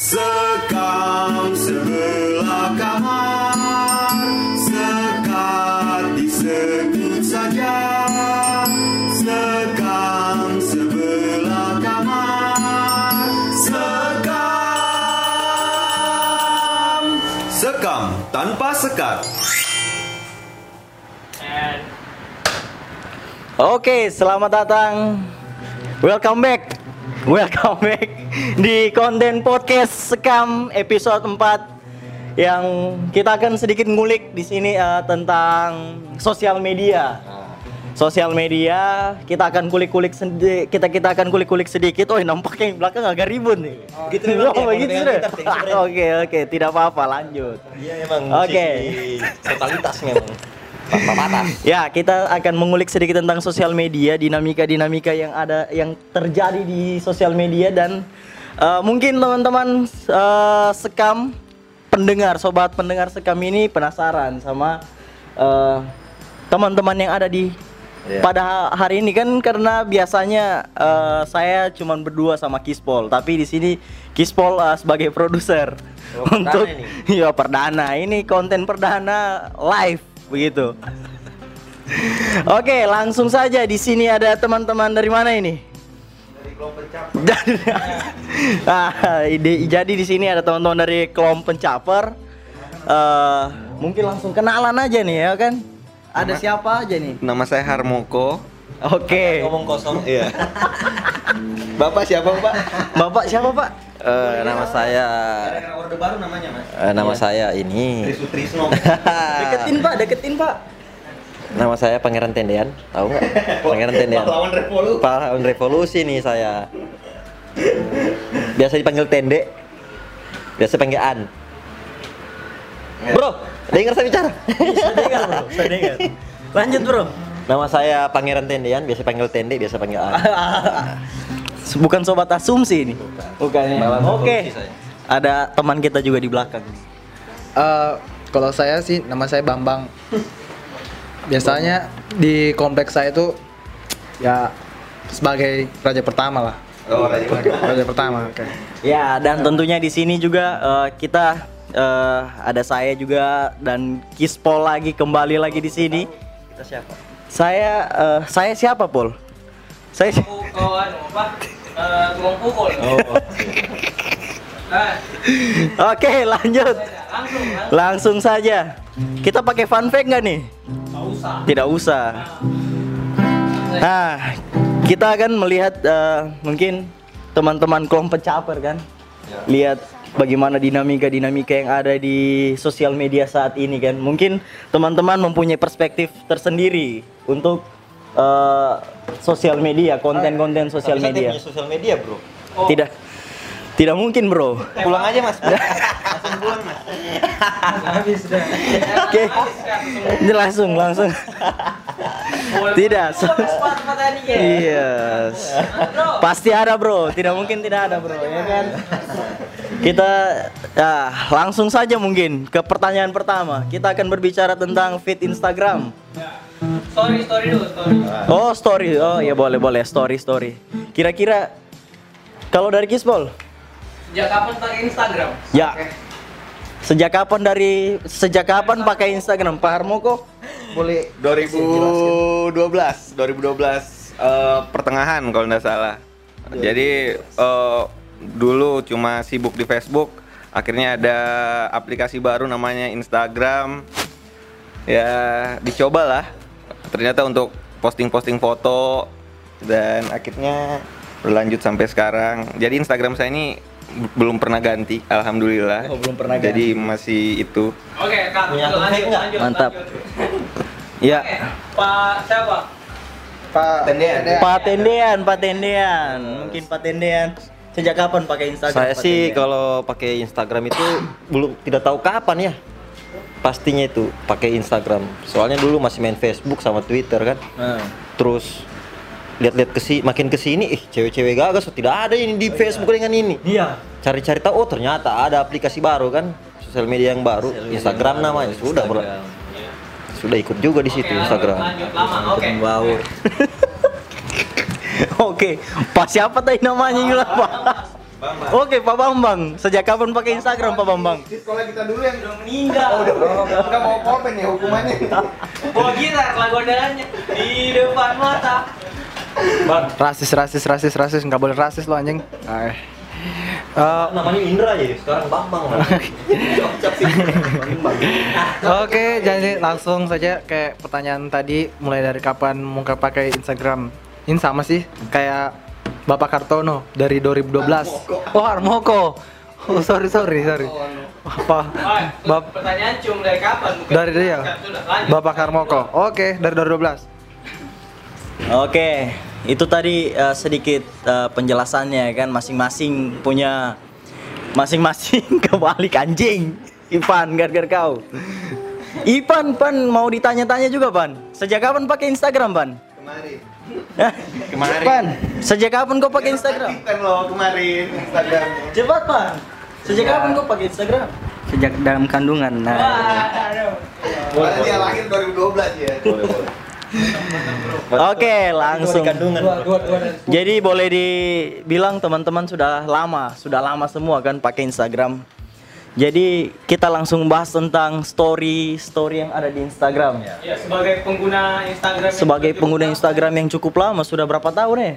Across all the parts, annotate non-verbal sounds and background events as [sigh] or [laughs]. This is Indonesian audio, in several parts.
Sekam sebelah kamar Sekat disebut saja Sekam sebelah kamar Sekam Sekam tanpa sekat Oke, selamat datang. Welcome back. Welcome back di konten podcast Sekam episode 4 yang kita akan sedikit ngulik di sini eh, tentang sosial media. Sosial media kita akan kulik-kulik sedi- kita kita akan kulik-kulik sedikit. Oh, nampaknya yang belakang agak ribut nih. gitu memang, Oh, ya, thanks, [laughs] friend. Oke, oke, tidak apa-apa, lanjut. Iya emang Oke. sisi totalitas memang tanpa. Ya, kita akan mengulik sedikit tentang sosial media, dinamika-dinamika yang ada yang terjadi di sosial media dan eh, mungkin teman-teman eh, sekam pendengar, sobat pendengar sekam ini penasaran sama eh, teman-teman yang ada di Iya. pada ha- hari ini kan karena biasanya eh, saya cuman berdua sama Kispol, tapi di sini Kispol eh, sebagai produser Oh, perdana untuk ini? [laughs] Iya perdana. Ini konten perdana live begitu. Oke, langsung saja di sini ada teman-teman dari mana ini? Dari [laughs] ah, ide- jadi di sini ada teman-teman dari kelompok pencaper. Eh, mungkin langsung kenalan aja nih ya kan? Ada siapa aja nih? Nama saya Harmoko. Oke. Ngomong kosong. Iya. [laughs] Bapak siapa, Pak? Bapak siapa, Pak? Eh, nama saya Orde baru namanya, Mas. eh, nama saya ini. Trisutrisno. [laughs] Deketin, Pak, deketin, Pak. nama saya Pangeran Tendean. Tahu nggak? [laughs] Pangeran Tendean. Pahlawan revolusi. Pahlawan revolusi nih saya. Biasa dipanggil Tende. Biasa panggil An. Bro, dengar saya bicara. Saya dengar, Bro. Saya dengar. Lanjut, Bro. Nama saya Pangeran Tendean, biasa panggil Tende, biasa panggil An. [laughs] Bukan sobat asumsi ini. Bukan ya. Oke. saya. Ada teman kita juga di belakang. Eh, kalau saya sih nama saya Bambang. Biasanya di kompleks saya itu ya sebagai raja pertama lah. Oh, Raja Raja pertama. Oke. Ya, dan tentunya di sini juga eh, kita eh, ada saya juga dan Kispol lagi kembali lagi di sini. Kita siapa? Saya eh, saya siapa, Pol? Saya kawan apa eh, tukang pukul Oh, nah, Oke, lanjut. langsung langsung Langsung saja. Kita pakai fun fact nggak nih? nggak usah Tidak usah. Nah, kita akan melihat eh, mungkin teman-teman kelompok caper kan, lihat bagaimana dinamika-dinamika yang ada di sosial media saat ini kan. Mungkin teman-teman mempunyai perspektif tersendiri untuk eh, sosial media, konten-konten sosial Tapi media. punya sosial media, Bro. Tidak, tidak mungkin bro. Pulang aja, Mas. Oke, ini langsung langsung. Tidak. Iya. Pasti ada bro, tidak mungkin tidak ada bro, ya kan? Kita ya, langsung saja mungkin ke pertanyaan pertama. Kita akan berbicara tentang feed Instagram. Story story dulu story Oh story, oh ya boleh boleh story story. Kira-kira kalau dari Kispol, sejak kapan pakai Instagram ya sejak kapan dari sejak kapan pakai Instagram Pak Harmoko? Boleh 2012, 2012 eh, pertengahan kalau nggak salah. Jadi eh, dulu cuma sibuk di Facebook, akhirnya ada aplikasi baru namanya Instagram. Ya dicoba lah. Ternyata untuk posting-posting foto dan akhirnya berlanjut sampai sekarang. Jadi Instagram saya ini belum pernah ganti, alhamdulillah. Oh, belum pernah Jadi masih itu. oke kak Punya lanjut lanjut Mantap. Ya, oke pak siapa Pak Tendean. Pak Tendean, Pak Tendean. Mungkin Pak Tendean. Sejak kapan pakai Instagram? Saya sih kalau pakai Instagram itu belum tidak tahu kapan ya. Pastinya itu pakai Instagram. Soalnya dulu masih main Facebook sama Twitter kan. Hmm. Terus lihat-lihat ke si makin ke sini ih cewek-cewek gagas oh, tidak ada ini di Facebook dengan ini. Iya. Cari-cari tahu oh ternyata ada aplikasi baru kan sosial media yang baru Instagram namanya sudah bro. Sudah ikut juga di situ Oke, Instagram. lanjut lama oke Baur. [laughs] Oke, Pak siapa tadi namanya juga Pak? Oke, Pak Bambang. Sejak kapan pakai Instagram, Pak Bambang? Di sekolah kita dulu yang Udah meninggal. nggak mau komen ya hukumannya. [laughs] Bawa gitar lagu andalannya di depan mata. Rasis, rasis, rasis, rasis, nggak boleh rasis lo anjing. Eh. Eh, Namanya Indra ya, sekarang Bambang. [laughs] [laughs] Oke, jadi langsung saja kayak pertanyaan tadi mulai dari kapan muka pakai Instagram. Ini sama sih kayak Bapak Kartono dari 2012. Oh, Harmoko. Oh, sorry sorry sorry. Apa? Wah, Bap pertanyaan cum dari kapan? Bukan dari dia. Bapak Harmoko. Oke, dari 2012. Oke, itu tadi eh, sedikit eh, penjelasannya kan masing-masing punya masing-masing [laughs] kebalik anjing. Ivan, gar-gar kau. Ivan, Pan mau ditanya-tanya juga, Pan. Sejak kapan pakai Instagram, Pan? Kemarin. Kemarin. Pan, sejak kapan kau pakai Instagram? Kan lo kemarin Instagram. Cepat, Pan. Sejak kapan kau pakai Instagram? Sejak dalam kandungan. Nah. Aduh. Karena dia lahir 2012 ya. [laughs] Oke, langsung. Jadi boleh dibilang teman-teman sudah lama, sudah lama semua kan pakai Instagram. Jadi kita langsung bahas tentang story story yang ada di Instagram. Ya, sebagai pengguna Instagram yang Sebagai cukup pengguna lama, Instagram yang cukup lama, sudah berapa tahun ya? eh,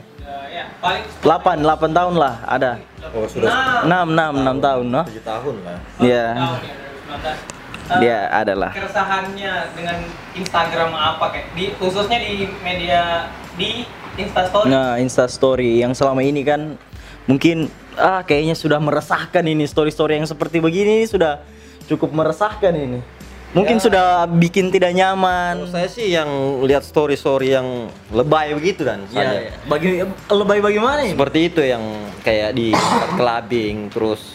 ya, paling 8, 8 tahun lah ada. Oh, sudah Nah, 6, 6, 6 tahun, no? 7 tahun lah. Iya. tahun ya, 2019. Eh, Dia adalah. keresahannya dengan Instagram apa kayak di khususnya di media di Instastory. Nah, Insta Story yang selama ini kan mungkin ah kayaknya sudah meresahkan ini story-story yang seperti begini ini sudah cukup meresahkan ini. Mungkin sudah bikin tidak nyaman. saya sih yang lihat story-story yang lebay begitu dan Ya, ya. bagi lebay bagaimana ini? Seperti itu yang kayak di [coughs] clubbing terus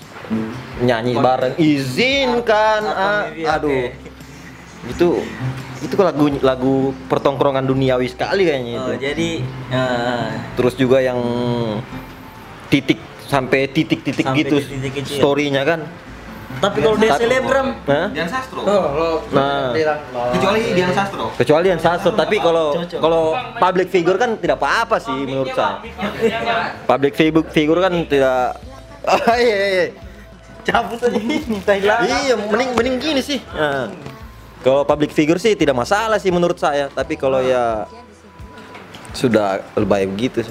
nyanyi bareng izinkan ah, aduh itu itu lagu lagu pertongkrongan duniawi sekali kayaknya itu Oh, jadi eh, terus juga yang titik sampai titik-titik Sampai gitu kecil. storynya kan tapi kalau dia selebgram? Dian Sastro. Nah. Kecuali Dian Sastro. kecuali yang sasar tapi kalau kalau public figure kan tidak apa-apa sih menurut saya public figure figure kan tidak Ah, [laughs] iya, iya, cabut aja ini. Iya, mending mending gini sih. Nah, kalau public figure sih tidak masalah sih menurut saya, tapi kalau ya sudah lebay begitu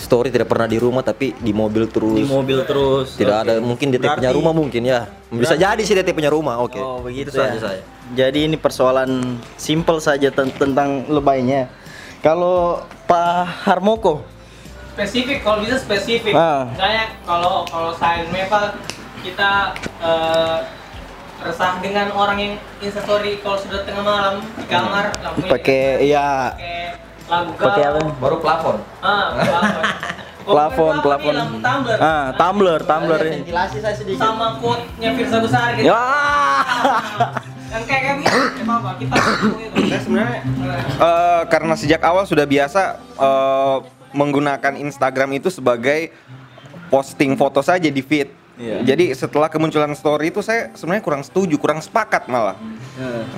story tidak pernah di rumah tapi di mobil terus. di mobil terus. Tidak Oke. ada mungkin dia punya rumah mungkin ya. Bisa Berarti- jadi sih dia punya rumah. Oke. Oh begitu Itu ya. saja saya. Jadi ini persoalan simple saja ten- tentang lebaynya. Kalau Pak Harmoko, spesifik kalau bisa spesifik Ah. misalnya kalau kalau saya Meva kita eh, resah dengan orang yang instastory kalau sudah tengah malam di kamar lampunya pakai ya pakai lagu pakai apa? Baru plafon. ah plafon [laughs] Plafon, plafon. tumbler Ah, tumbler, tumbler ini. Ventilasi saya sedikit. sama quote-nya Firsa Besar gitu Ya. [laughs] yang kayak kayak gitu ya apa kita sebenarnya eh, karena sejak awal sudah biasa eh, menggunakan Instagram itu sebagai posting foto saja di feed. Iya. Jadi setelah kemunculan story itu saya sebenarnya kurang setuju, kurang sepakat malah.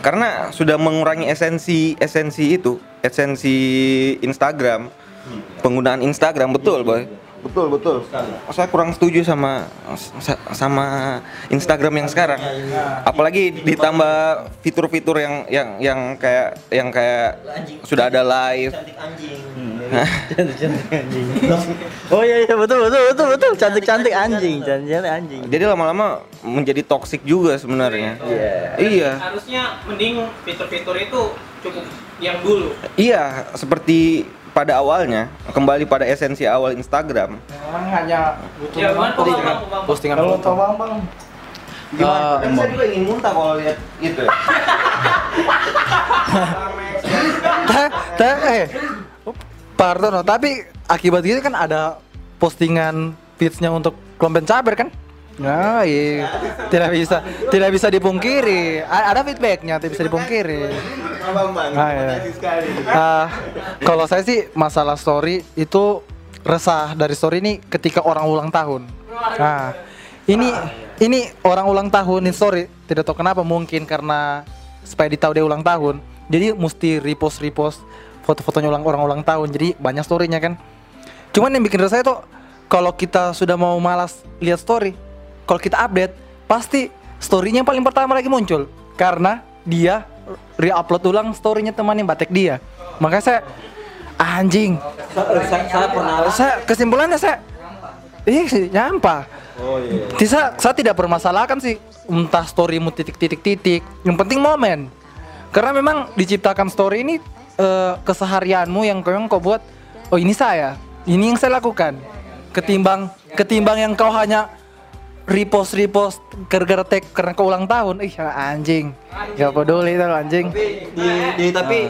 Karena sudah mengurangi esensi esensi itu, esensi Instagram. Penggunaan Instagram betul, Boy. Betul, betul. Saya kurang setuju sama sa- sama Instagram yang sekarang. Apalagi ditambah fitur-fitur yang yang yang kayak yang kayak sudah ada live. Oh iya iya betul betul betul betul cantik cantik anjing cantik cantik anjing. Jadi lama-lama menjadi toksik juga sebenarnya. Iya. harusnya mending fitur-fitur itu cukup yang dulu Iya, seperti pada awalnya, kembali pada esensi awal Instagram. Orang hanya butuh Ya, postingan, postingan Kalau foto. Pak Bambang Gimana? Kan saya juga ingin muntah kalau lihat gitu. Teh, teh, oh, tapi akibat gitu kan ada postingan feeds-nya untuk kelompok caber kan? Nah, iya. Tidak bisa, tidak bisa dipungkiri. Ada feedbacknya, tidak bisa dipungkiri. Ah, iya. Ah, kalau saya sih masalah story itu resah dari story ini ketika orang ulang tahun. Nah, ini ini orang ulang tahun ini story tidak tahu kenapa mungkin karena supaya ditahu dia ulang tahun. Jadi mesti repost repost foto-fotonya ulang orang ulang tahun. Jadi banyak storynya kan. Cuman yang bikin resah itu kalau kita sudah mau malas lihat story, kalau kita update, pasti storynya yang paling pertama lagi muncul karena dia re-upload ulang storynya teman yang batek dia. Makanya saya anjing. saya, saya pernah Saya kesimpulannya saya Ih, nyampah. oh iya Tisa, saya tidak permasalahkan sih entah storymu titik-titik-titik. Yang penting momen. Karena memang diciptakan story ini eh, keseharianmu yang memang kau buat. Oh ini saya, ini yang saya lakukan. Ketimbang ketimbang yang kau hanya repost repost gara-gara tag karena kau ulang tahun. Ih anjing, gak peduli itu anjing. di, di tapi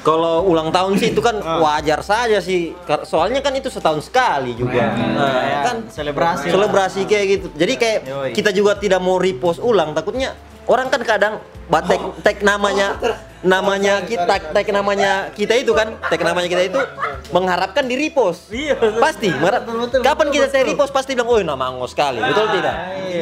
kalau ulang tahun sih itu kan wajar saja sih soalnya kan itu setahun sekali juga Nah, kan selebrasi selebrasi kayak gitu jadi kayak Yoi. kita juga tidak mau repost ulang takutnya orang kan kadang batek tag namanya namanya kita tag namanya kita itu kan tag namanya kita itu mengharapkan di repost. Iya, pasti mengharap- kapan kita saya repost pasti bilang oh nama angos sekali. Betul tidak?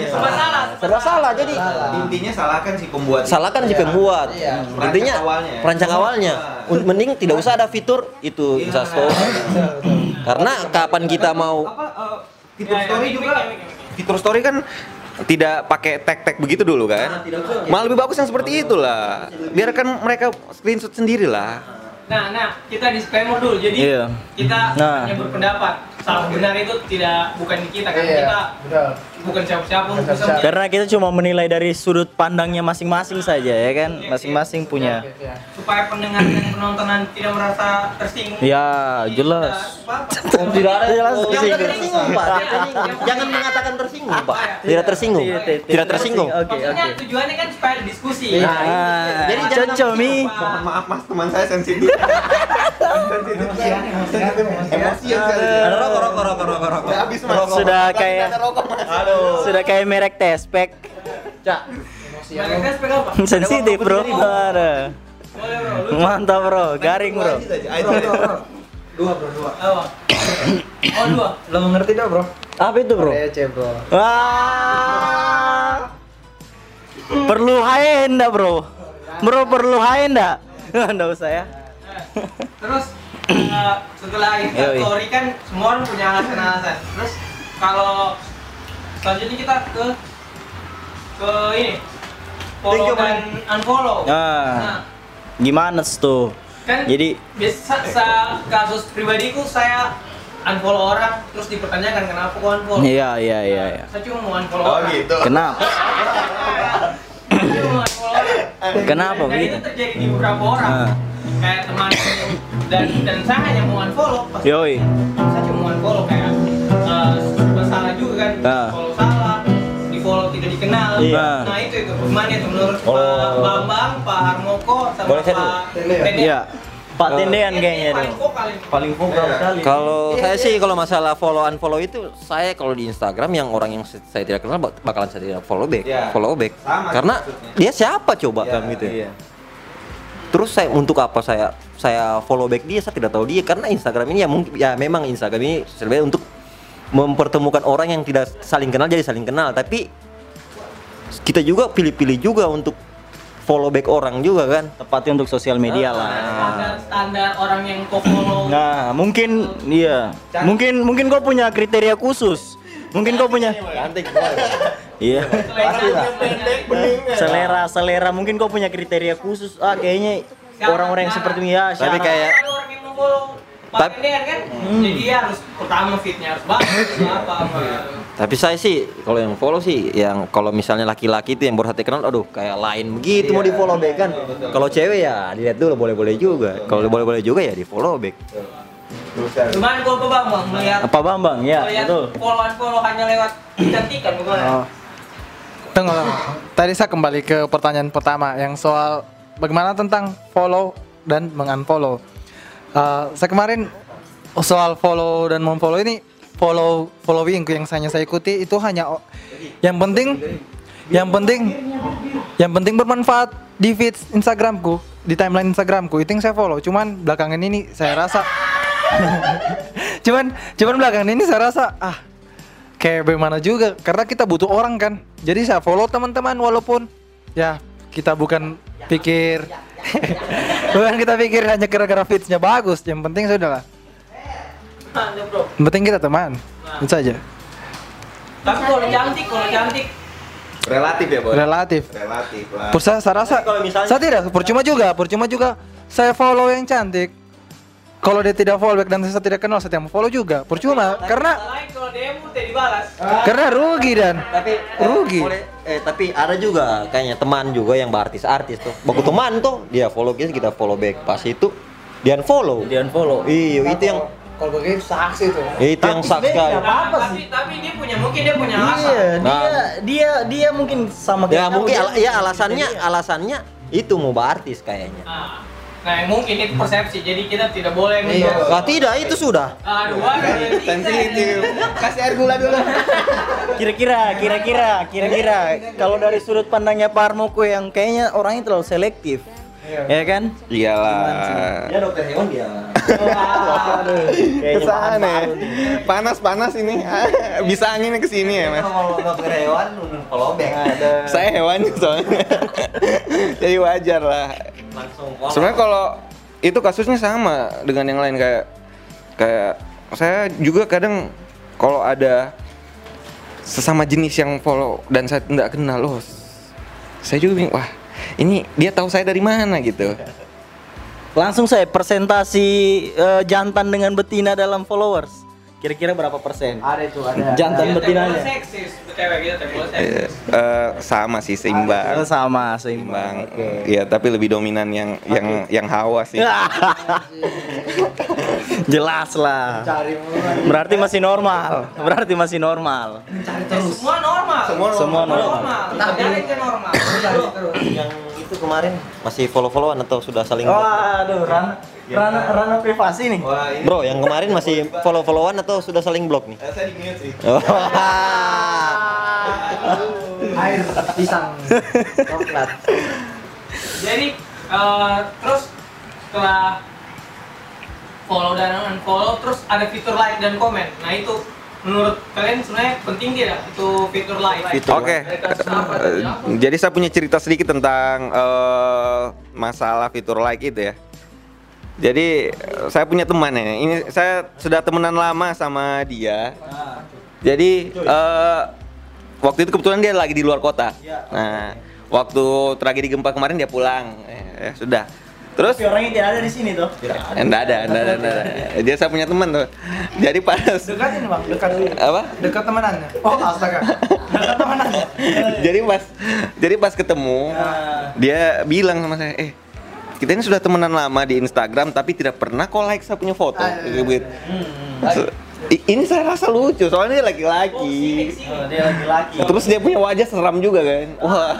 Serba salah. serba salah. jadi Intinya salahkan si pembuat. salahkan si pembuat. Intinya Perancang awalnya. perancang awalnya. Un- mending tidak usah ada fitur itu instastory karena kapan kita mau eh, fitur story juga? Fitur story kan tidak pakai tag-tag begitu dulu kan? Malah lebih bagus yang seperti itulah. Biarkan mereka screenshot sendiri lah. Nah, nah, kita disclaimer dulu. Jadi Iya. kita Nah. hanya berpendapat. Salah benar itu tidak bukan di kita karena kita bukan siapa-siapa. Karena kita cuma menilai dari sudut pandangnya masing-masing saja ya kan. Masing-masing punya. supaya pendengar dan penontonan tidak merasa tersinggung. Ya, jelas. Kita- tidak ada Jelas jangan tersinggung. tersinggung pak jangan mengatakan tersinggung pak tidak tersinggung tidak tersinggung Oke, oke. tujuannya kan supaya diskusi. Ah, Jadi jangan. Mohon maaf mas, teman saya sensitif. [laughs] sensitif sensitif emosian sekali. ada rokok rokok rokok rokok rokok. Sudah kayak mas. sudah kayak merek tespek. Mereka sepeda apa? [laughs] Sensitif, Bro. Mantap, Bro. Garing, Bro. Dua bro, dua. Oh dua. Lo mengerti dah bro? Apa itu, Bro? Ece bro. Wah. Perlu high enggak, Bro? Bro perlu high [laughs] enggak? Enggak usah ya. Terus eh, setelah Yoi. story kan semua orang punya alasan-alasan. Terus kalau selanjutnya kita ke ke ini follow dan unfollow. Ah. Nah, Gimana tuh? kan Jadi biasa sa- kasus pribadiku saya unfollow orang terus dipertanyakan kenapa kok unfollow. iya iya iya iya. Saya cuma mau unfollow Oh orang. gitu. Kenapa? Saya cuma mau unfollow orang. Kenapa dan begitu? itu terjadi di beberapa orang. Ah. Kayak teman dan dan saya hanya mau unfollow. Pas Yoi. saya cuma mau unfollow kayak eh, serba salah juga kan. Ah. Follow salah, di follow tidak dikenal. Iya. Nah itu itu gimana itu menurut Oh. Pak Bambang, Pak Harmoko, sama Boleh saya Pak Tendean? Iya. Pak Tendean kayaknya paling tuh. vokal ini. Paling vokal sekali. Kalau saya sih kalau masalah follow unfollow itu saya kalau di Instagram yang orang yang saya tidak kenal bak- bakalan saya tidak follow back, follow back. Sama Karena maksudnya. dia siapa coba kan gitu ya. Iya. Terus saya untuk apa saya saya follow back dia saya tidak tahu dia karena Instagram ini ya mungkin ya memang Instagram ini sebenarnya untuk mempertemukan orang yang tidak saling kenal jadi saling kenal tapi kita juga pilih-pilih juga untuk follow back orang juga kan. Tepatnya untuk sosial media lah. standar standar orang yang kau follow [clears throat] Nah, mungkin iya. Mungkin mungkin kau punya kriteria khusus. Mungkin kau punya [laughs] Iya. Selera selera mungkin kau punya kriteria khusus. Ah, kayaknya orang-orang yang seperti ini ya. Tapi kayak ada orang yang mau follow Pak Tapi- kan jadi dia harus pertama fitnya harus bagus [laughs] apa apa Tapi saya sih kalau yang follow sih yang kalau misalnya laki-laki itu yang baru hati kenal aduh kayak lain begitu mau di follow back kan. Kalau cewek ya dilihat dulu boleh-boleh juga. Kalau boleh-boleh juga ya di follow back. cuman kalau Pak Bambang melihat Apa Bambang? Ya, melihat betul. followan follow hanya lewat kecantikan bagaimana Oh. Tunggu, tunggu. Tadi saya kembali ke pertanyaan pertama yang soal bagaimana tentang follow dan mengunfollow. Uh, saya kemarin soal follow dan memfollow ini follow following yang hanya saya ikuti itu hanya yang penting yang penting yang penting bermanfaat di feed Instagramku di timeline Instagramku. Itu yang saya follow. Cuman belakangan ini saya rasa [laughs] cuman cuman belakangan ini saya rasa ah kayak bagaimana juga. Karena kita butuh orang kan. Jadi saya follow teman-teman walaupun ya kita bukan pikir bukan kita pikir hanya gara-gara fitsnya bagus yang penting sudah lah. Yang penting kita teman. Itu saja. Tapi kalau cantik, kalau cantik, Relatif ya, Boy? Relatif. Relatif lah. Saya rasa kalau misalnya- saya tidak percuma juga, percuma juga saya follow yang cantik. Kalau dia tidak follow back dan saya tidak kenal, saya tidak mau follow juga. Percuma karena lain kalau demo tidak dibalas. karena rugi dan tapi eh, Rugi. boleh- eh tapi ada juga kayaknya teman juga yang artis-artis tuh baku teman tuh dia follow kita kita follow back pas itu dia unfollow Dia unfollow. iya itu yang kalau begitu saksi tuh. itu yang sak sekali Nah, tapi tapi dia punya mungkin dia punya alasan. Iya, Nah. dia dia dia mungkin sama ya mungkin dia- ya alasannya alasannya itu mau artis kayaknya Nah, mungkin itu persepsi. Jadi kita tidak boleh menjudge. Nah, tidak itu sudah Aduh, ada yang Sensitif. Kasih air gula dulu. Kira-kira, kira-kira, kira-kira kalau dari sudut pandangnya Pak Armoko yang kayaknya orangnya terlalu selektif. Ya kan? Iyalah. dia dokter hewan dia ya. baru nih. Panas-panas ini. Bisa anginnya ke sini ya, Mas. kalau dokter hewan follow back Saya hewannya soalnya. [laughs] Jadi wajar lah. Langsung Sebenarnya kalau itu kasusnya sama dengan yang lain kayak kayak saya juga kadang kalau ada sesama jenis yang follow dan saya tidak kenal loh saya juga bingung wah ini dia tahu saya dari mana gitu Langsung saya presentasi eh, jantan dengan betina dalam followers. Kira-kira berapa persen? Ada itu, ada. Jantan boleh betinanya. seksis, cewek boleh Eh, seksis. eh, sama sih Oh, seimbang sama, seimbang. Iya tapi lebih dominan yang yang yang hawa sih [laughs] Jelas lah. Berarti masih normal. Berarti masih normal. Semua normal. Semua Semua normal. normal. Terjadi itu normal. yang itu kemarin masih follow followan atau sudah saling? Waduh, ranah ranah ranah privasi nih. wah ini bro yang kemarin masih [laughs] follow followan atau sudah saling block nih saya di sih Oh. [laughs] Air pisang. Coklat. Jadi eh, terus setelah follow dan unfollow terus ada fitur like dan komen. Nah itu menurut kalian sebenarnya penting tidak itu fitur like? Oke, eh, Dari apa? jadi saya punya cerita sedikit tentang eh, masalah fitur like itu ya. Jadi saya punya teman ya, ini saya sudah temenan lama sama dia. Jadi eh, waktu itu kebetulan dia lagi di luar kota. Nah, waktu tragedi gempa kemarin dia pulang, Eh, ya sudah. Terus Tapi orangnya tidak ada di sini tuh. enggak ada, enggak ada, enggak ada. Dia saya punya teman tuh. Jadi pas Dekat ini bang, dekat apa? dekat temanannya. Oh astaga, dekat temanannya. [laughs] jadi pas jadi pas ketemu dia bilang sama saya eh kita ini sudah temenan lama di Instagram tapi tidak pernah kok like saya punya foto. Gitu. So, i- ini saya rasa lucu soalnya dia laki-laki. Oh, dia lagi laki. terus dia punya wajah seram juga kan? Wah.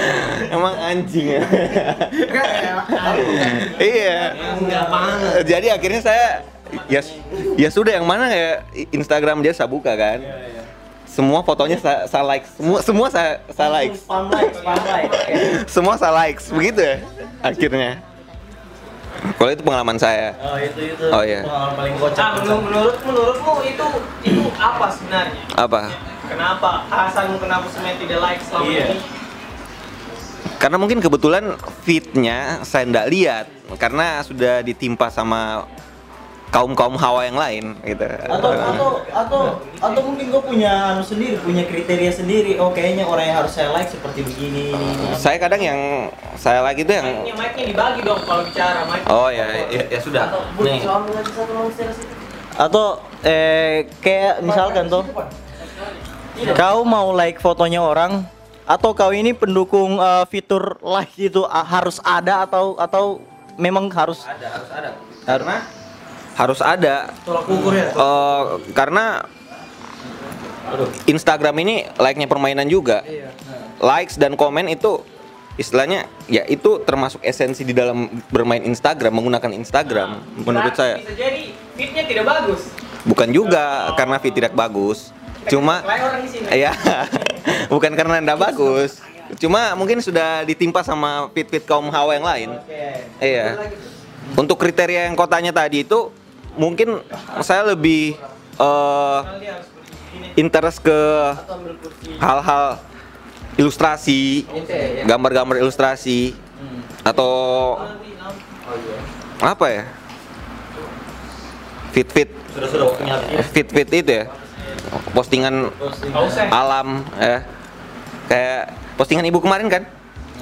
[laughs] Emang anjing. Ya [laughs] iya. Jadi akhirnya saya ya ya sudah yang mana ya Instagram dia saya buka kan semua fotonya saya, saya like semua semua saya saya like Spam like, spam like. Semua saya likes begitu ya akhirnya kalau itu pengalaman saya Oh, itu itu. Oh, iya. Pengalaman paling kocak. Ah, menurut, menurut menurutmu itu itu apa sebenarnya? apa Kenapa alasanmu kenapa sebenarnya tidak like selama Iya. ini? karena mungkin kebetulan fitnya saya ndak lihat karena sudah ditimpa sama kaum kaum hawa yang lain gitu. Atau atau atau atau mungkin gue punya anu sendiri punya kriteria sendiri. Oh kayaknya orang yang harus saya like seperti begini ini, ini. saya kadang yang saya like itu yang Mic-nya mic-nya dibagi dong kalau bicara mic. oh ya ya, ya sudah. Nih. atau eh kayak misalkan tuh kau mau like fotonya orang atau kau ini pendukung eh, fitur like itu ah, harus ada atau atau memang harus ada harus ada. Karena harus ada. Tolak ukur ya. Eh, karena Instagram ini like-nya permainan juga. Likes dan komen itu istilahnya ya itu termasuk esensi di dalam bermain Instagram menggunakan Instagram menurut Berarti saya. Bisa jadi fitnya tidak bagus. bukan juga karena fit tidak bagus. Cuma di sini. ya [laughs] bukan karena tidak bagus. cuma mungkin sudah ditimpa sama fit-fit kaum hawa yang lain. Iya. Untuk kriteria yang kotanya tadi itu mungkin saya lebih begini. interest ke hal-hal ilustrasi, gambar-gambar ilustrasi, atau apa ya? waktunya habis. feed feed itu ya postingan alam ya kayak postingan ibu kemarin kan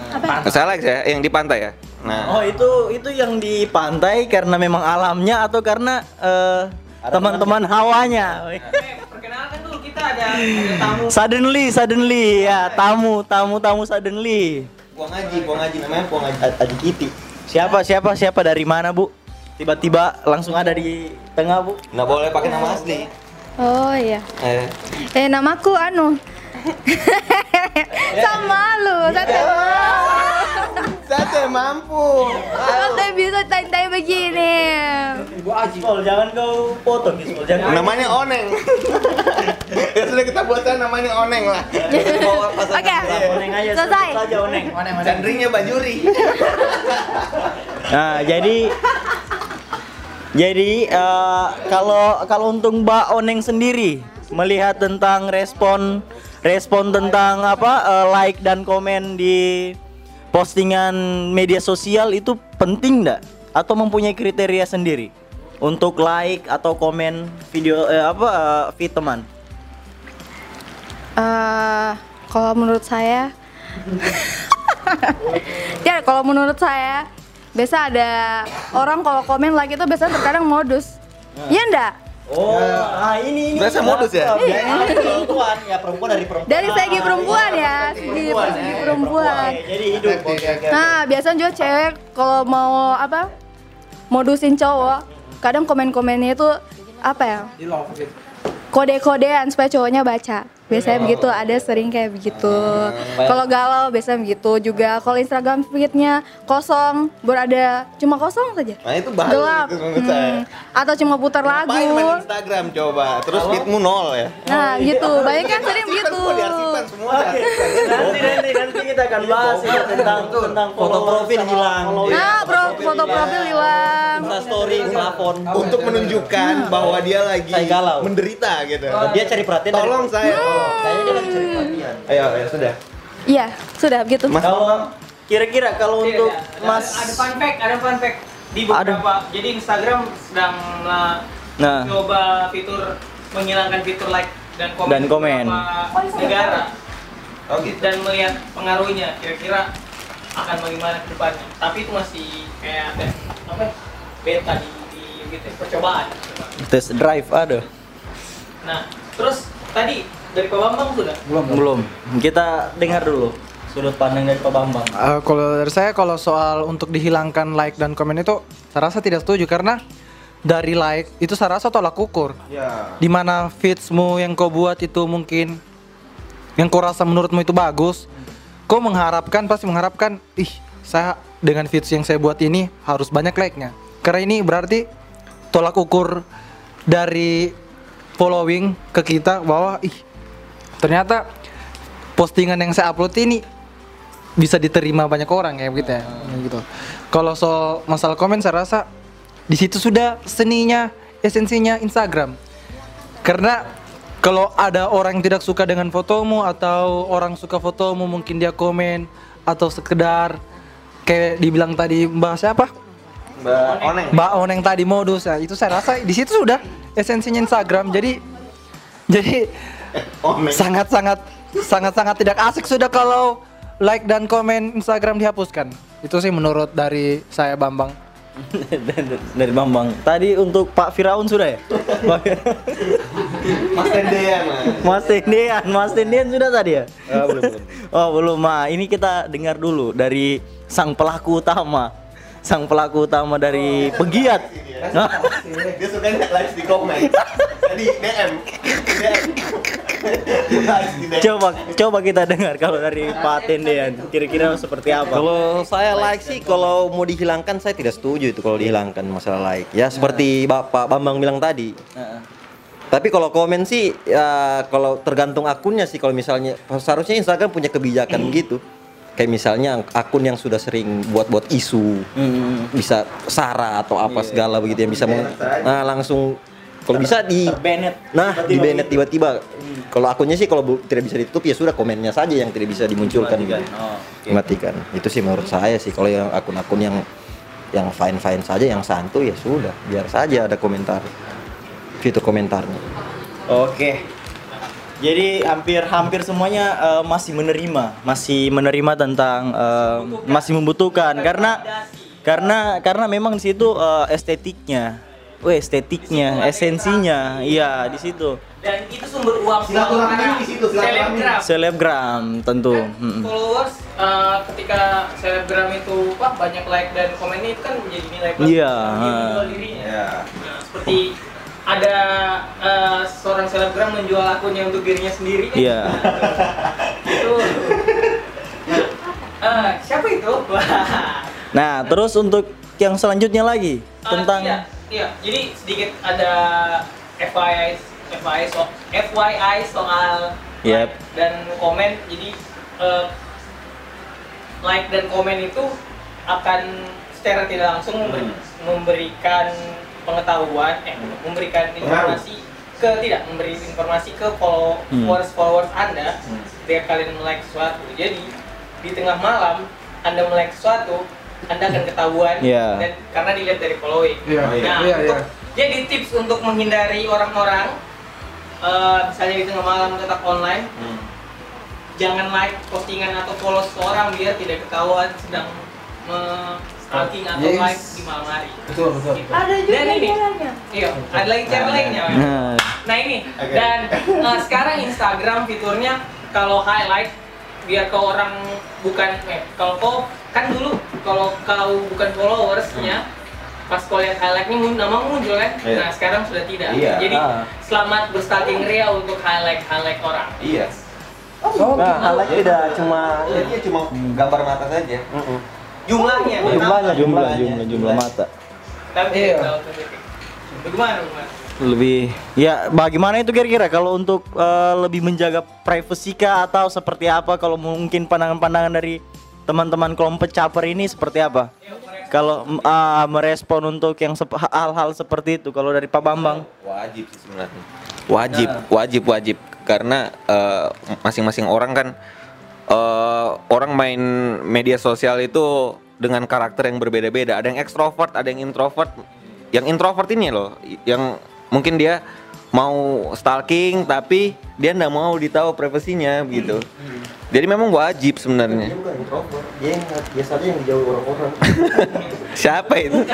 Apa? saya yang di pantai ya nah Oh itu itu yang di pantai karena memang alamnya atau karena eh, teman-teman hawanya? Eh, perkenalkan dulu kita ada, ada tamu. Suddenly, suddenly ya tamu, tamu, tamu suddenly. Puang Haji, Puang Haji namanya Puang Haji. Aji Kiti. Siapa siapa siapa dari mana bu? Tiba-tiba langsung ada di tengah bu. Nggak boleh pakai nama asli. Oh iya. Eh, Eh namaku anu. [laughs] Sama lu, sate. Sate mampu Sate bisa santai begini. Ibu Aji. Jangan kau foto Gispol, jangan. namanya oneng [laughs] ya sudah kita buatkan namanya oneng lah Oke. Oneng aja, Selesai. saja oneng. Chandrinya bajuri Nah, jadi jadi eh, kalau kalau untuk Mbak Oneng sendiri melihat tentang respon respon tentang apa eh, like dan komen di postingan media sosial itu penting enggak atau mempunyai kriteria sendiri untuk like atau komen video eh, apa feed teman? Eh, kalau menurut saya [laughs] ya kalau menurut saya biasa ada orang kalau komen like itu biasanya terkadang modus Iya enggak? Oh, ah ini ini. Biasa modus ya? Iya. perempuan ya perempuan dari perempuan. Dari segi perempuan ya, segi segi perempuan. Jadi hidup. Oke oke. Nah, biasanya juga cewek kalau mau apa? Modusin cowok, kadang komen-komennya itu apa ya? Kode-kodean supaya cowoknya baca. Biasanya begitu, ada sering kayak begitu. Kalau galau biasanya begitu juga. Kalau Instagram feed-nya kosong, berada cuma kosong saja. nah itu bahaya Gelap. itu menurut saya Hmm. Atau cuma putar lagu. Main Instagram coba terus feedmu nol ya Nah, gitu. Banyak kan sering begitu. Semua diarsipkan semua Oke, nanti nanti nanti kita akan bahas ya, tentang tentang Foto profil hilang. Nah, pro, foto profil hilang. Story, plafon. untuk menunjukkan bahwa dia lagi menderita gitu Dia cari perhatian. tolong saya tolong. Kayaknya dia lagi cari perhatian. ayo ya sudah Iya, sudah begitu. Mas Kalau kira-kira kalau Iya, untuk ada- Mas ada fun fact, ada fun fact di Ada. beberapa. Jadi Instagram sedang uh, Nah. coba fitur menghilangkan fitur like dan komen Dan komen. beberapa negara oh gitu dan melihat pengaruhnya kira-kira akan bagaimana ke depannya. Tapi itu masih kayak ada apa? ya, Beta di, di gitu percobaan. test drive ada? Nah, terus tadi dari Pak Bambang sudah Belum. Belum. Kita dengar dulu sudut pandang dari Pak Bambang. Eh, kalau dari saya kalau soal untuk dihilangkan like dan komen itu saya rasa tidak setuju karena dari like itu saya rasa tolak ukur. ya Di mana feedsmu yang kau buat itu mungkin yang kau rasa menurutmu itu bagus, kau mengharapkan pasti mengharapkan, ih saya dengan feeds yang saya buat ini harus banyak like-nya. Karena ini berarti tolak ukur dari following ke kita bahwa ih ternyata postingan yang saya upload ini bisa diterima banyak orang kayak begitu ya. Gitu. Kalau soal masalah komen saya rasa di situ sudah seninya, esensinya Instagram. Karena kalau ada orang yang tidak suka dengan fotomu atau orang suka fotomu mungkin dia komen atau sekedar kayak dibilang tadi Mbak siapa? Mbak Oneng Mbak Oneng tadi modus ya itu saya rasa di situ sudah esensinya Instagram. Jadi jadi Oneng sangat sangat sangat sangat tidak asik sudah kalau like dan komen Instagram dihapuskan. Itu sih menurut dari saya Bambang. [laughs] dari Bambang. Tadi untuk Pak Firaun sudah ya? Mas Tendean lah Mas Tendian, Mas Tendian sudah tadi ya? belum belum. [laughs] Oh belum, Ma. Ini kita dengar dulu dari sang pelaku utama, sang pelaku utama dari pegiat. Nah, dia suka live di komen jadi DM coba coba kita dengar kalau dari Pak Tendian, kira-kira seperti apa? Kalau saya like sih kalau mau dihilangkan saya tidak setuju itu kalau dihilangkan masalah like. Ya seperti Bapak Bambang bilang tadi. Heeh. Tapi kalau komen sih ya kalau tergantung akunnya sih kalau misalnya seharusnya Instagram punya kebijakan [clears throat] gitu. Kayak misalnya akun yang sudah sering buat-buat isu, Hmm. bisa sara atau apa segala begitu yang bisa meng- nah, langsung kalau bisa di Bennett. Nah, di banned tiba-tiba. Kalau akunnya sih kalau tidak bisa ditutup ya sudah komennya saja yang tidak bisa dimunculkan. Matikan. gitu. Oh. Matikan. Itu sih menurut saya sih kalau yang akun-akun yang yang fine-fine saja yang santuy ya sudah, biar saja ada komentar. fitur komentarnya. Oke. Jadi hampir-hampir semuanya eh, masih menerima, masih menerima tentang eh, masih membutuhkan karena karena karena memang di situ eh, estetiknya. Weh, estetiknya, esensinya. Iya, di situ. Dan itu sumber uang para selebgram. Selebgram tentu. Mm-mm. Followers eh, ketika selebgram itu wah banyak like dan komennya itu kan menjadi nilai plus Iya. bagi menjual dirinya. Ya. Nah, seperti ada eh, seorang selebgram menjual akunnya untuk dirinya sendiri. kan? Iya. Nah, itu. Nah, eh, siapa itu? [laughs] Nah, terus untuk yang selanjutnya lagi Eh, tentang iya, iya. Jadi sedikit ada FYI FYI so, FYI soal Yep. like dan komen. Jadi eh, like dan komen itu akan secara tidak langsung memberi- memberikan pengetahuan, eh memberikan informasi ke tidak memberi informasi ke followers followers Anda biar kalian like sesuatu. Jadi di tengah malam Anda like sesuatu, Anda akan ketahuan Iya. dan karena dilihat dari following. Iya, Nah, iya, untuk, iya. jadi tips untuk menghindari orang-orang eh, misalnya di tengah malam tetap online, jangan like postingan atau follow seseorang biar tidak ketahuan sedang stalking atau Yes. live di malam hari. Betul, betul. Ada juga Dan ini, caranya. iya, ada lagi cara lainnya. Mas. Nah, ini, dan eh, sekarang Instagram fiturnya kalau highlight biar kau orang bukan, eh kalau kau kan dulu kalau kau bukan followersnya pas kau lihat highlightnya nama muncul kan, Iya. nah sekarang sudah tidak. Iya. Jadi Ah. selamat berstalking Ria untuk highlight highlight orang. Iya. Oh, nah, Highlight tidak cuma Jadi dia cuma gambar mata saja. Jumlahnya, Jumlahnya, jumlah jumlahnya. jumlah jumlah mata. Tapi Iya. Bagaimana, lebih ya bagaimana itu kira-kira kalau untuk eh, lebih menjaga privasi kah atau seperti apa kalau mungkin pandangan-pandangan dari teman-teman kelompok caper ini seperti apa kalau ah, merespon untuk yang sep- hal-hal seperti itu kalau dari Pak Bambang Wajib sih sebenarnya. Wajib, wajib, wajib. Karena eh, masing-masing orang kan eh, orang main media sosial itu dengan karakter yang berbeda-beda. Ada yang ekstrovert, ada yang introvert. Yang introvert ini loh, yang mungkin dia mau stalking tapi dia nggak mau ditahu privasinya gitu. Jadi memang wajib sebenarnya. bukan introvert, dia yang biasanya yang jauh orang-orang. [laughs] Siapa itu? [laughs]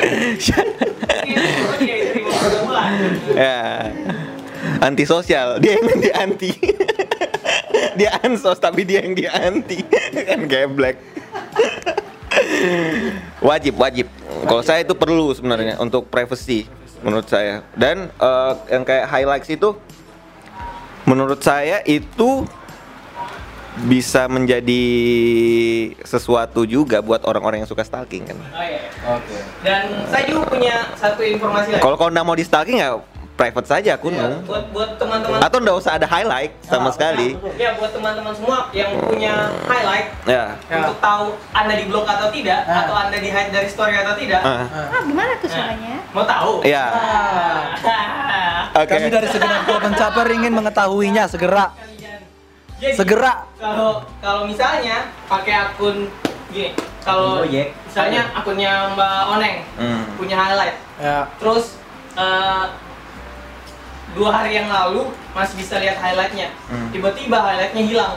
Ya antisosial dia yang di anti dia ansos tapi dia yang di anti. [laughs] Kan geblek. Wajib wajib. Kalau saya itu perlu sebenarnya untuk privacy menurut saya. Dan eh, yang kayak highlights itu menurut saya itu bisa menjadi sesuatu juga buat orang-orang yang suka stalking kan? Oh, iya. Dan saya juga punya satu informasi lagi. kalau kau nggak mau di stalking ya private saja akunmu buat buat teman-teman atau nggak usah ada highlight sama sekali Ya buat teman-teman semua yang punya highlight ya untuk tahu anda di blok atau tidak atau anda di hide dari story atau tidak. Ah, Ah, gimana tuh caranya? Mau tahu? ya oke Kami dari segenap kelompok pencaper ingin mengetahuinya segera. Jadi, Segera. Kalau kalau misalnya pakai akun gini, kalau misalnya akunnya Mbak Oneng Hmm. punya highlight, Ya. terus eh, dua hari yang lalu masih bisa lihat highlightnya, Hmm. tiba-tiba highlightnya hilang.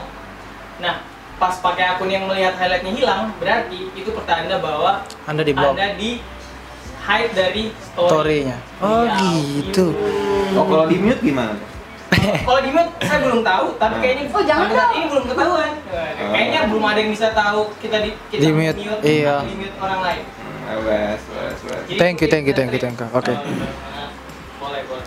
Nah, pas pakai akun yang melihat highlightnya hilang, berarti itu pertanda bahwa Anda di blok. anda di hide dari story. Story-nya. Oh, Iya, gitu. oh kalau di mute gimana [laughs] Kalau di mute saya belum tahu, tapi kayaknya Oh, jangan dong. ini belum ketahuan. Kayaknya belum ada yang bisa tahu kita di kita Di mute, iya. di mute orang lain. wes wes wes Thank you, thank you, thank you, thank you. Oke. Nah, boleh boleh.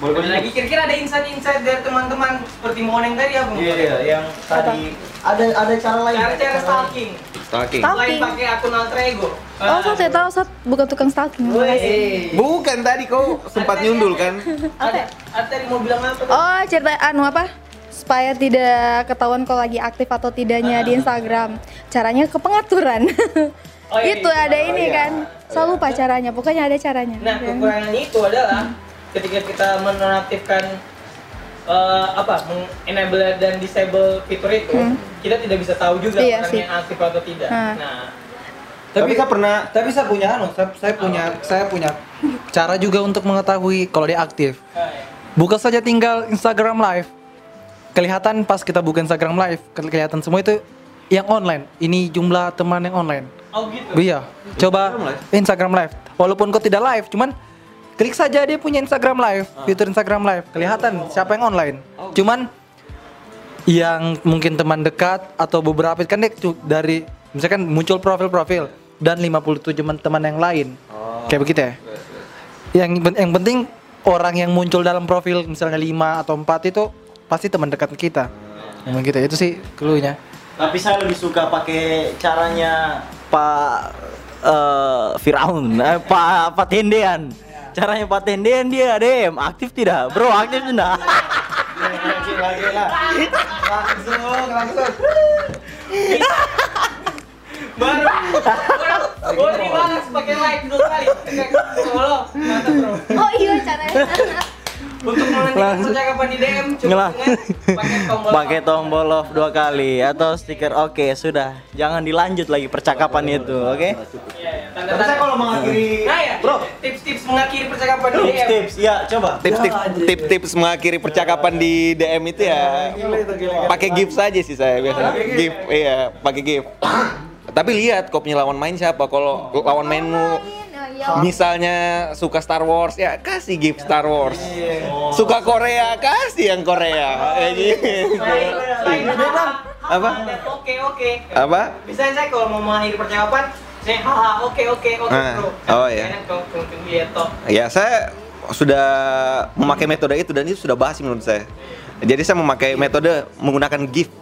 Boleh lagi kira-kira ada insight-insight dari teman-teman seperti Moneng tadi apa? Iya, iya, yang tadi ada ada cara lain. Cara-cara stalking. stalking Stalking. Selain pakai akun alter ego. Oh, saya tahu, saya bukan tukang stalking. makasih. bukan tadi kau sempat nyundul kan Ada, ada tadi mau bilang apa? tuh? Oh, cerita anu apa? Supaya tidak ketahuan kalau lagi aktif atau tidaknya di Instagram. Caranya ke pengaturan. Oh, iya, itu iya. ada ini kan. Saya lupa caranya. Pokoknya ada caranya. Nah, kekurangannya itu adalah ketika kita menonaktifkan eh, apa, enable dan disable fitur itu, Hmm. kita tidak bisa tahu juga Iya orangnya sih. aktif atau tidak. Nah. Nah, tapi saya pernah Tapi saya punya anu, saya, saya punya saya punya cara juga untuk mengetahui kalau dia aktif. Buka saja tinggal Instagram Live. Kelihatan pas kita buka Instagram Live, kelihatan semua itu yang online. Ini jumlah teman yang online. Oh gitu. Iya, coba Instagram Live. Walaupun kau tidak live, cuman klik saja dia punya Instagram Live, fitur Instagram Live. Kelihatan siapa yang online. Cuman yang mungkin teman dekat atau beberapa kan dia dari misalkan muncul profil-profil dan 57 teman-teman yang lain. Kayak begitu ya. Yang yang penting orang yang muncul dalam profil misalnya 5 atau 4 itu pasti teman dekat kita. Yang begitu itu sih clue-nya. Tapi saya lebih suka pakai caranya Pak eh, Firaun, eh, Pak Pak Tendean. Caranya Pak Tendean dia DM aktif tidak? Bro aktif tidak? Baru. Baru dibalas pakai like dua kali. Solo. Mantap bro. Oh iya caranya. Untuk melanjutkan percakapan di DM dengan pakai tombol. Pakai tombol love dua kali atau stiker oke sudah jangan dilanjut lagi percakapan itu oke Iya, iya. Tanda-tanda. kalau mengakhiri Nah ya, bro tips-tips mengakhiri percakapan di DM. tips-tips ya coba Tips-tips tips-tips mengakhiri percakapan di DM itu ya pakai gift saja sih saya biasanya. Gift iya, pakai gift. Tapi lihat kau punya lawan main siapa. Kalau lawan mainmu misalnya suka Star Wars ya kasih gift Star Wars. Suka Korea kasih yang Korea. Kayak gitu. Lain Apa? Oke, oke. Apa? Bisa saya kalau mau mengakhiri percakapan, saya haha oke oke oke Ah, bro. oh, iya. Ya saya sudah memakai metode itu dan itu sudah basi menurut saya. Jadi saya memakai metode menggunakan gift.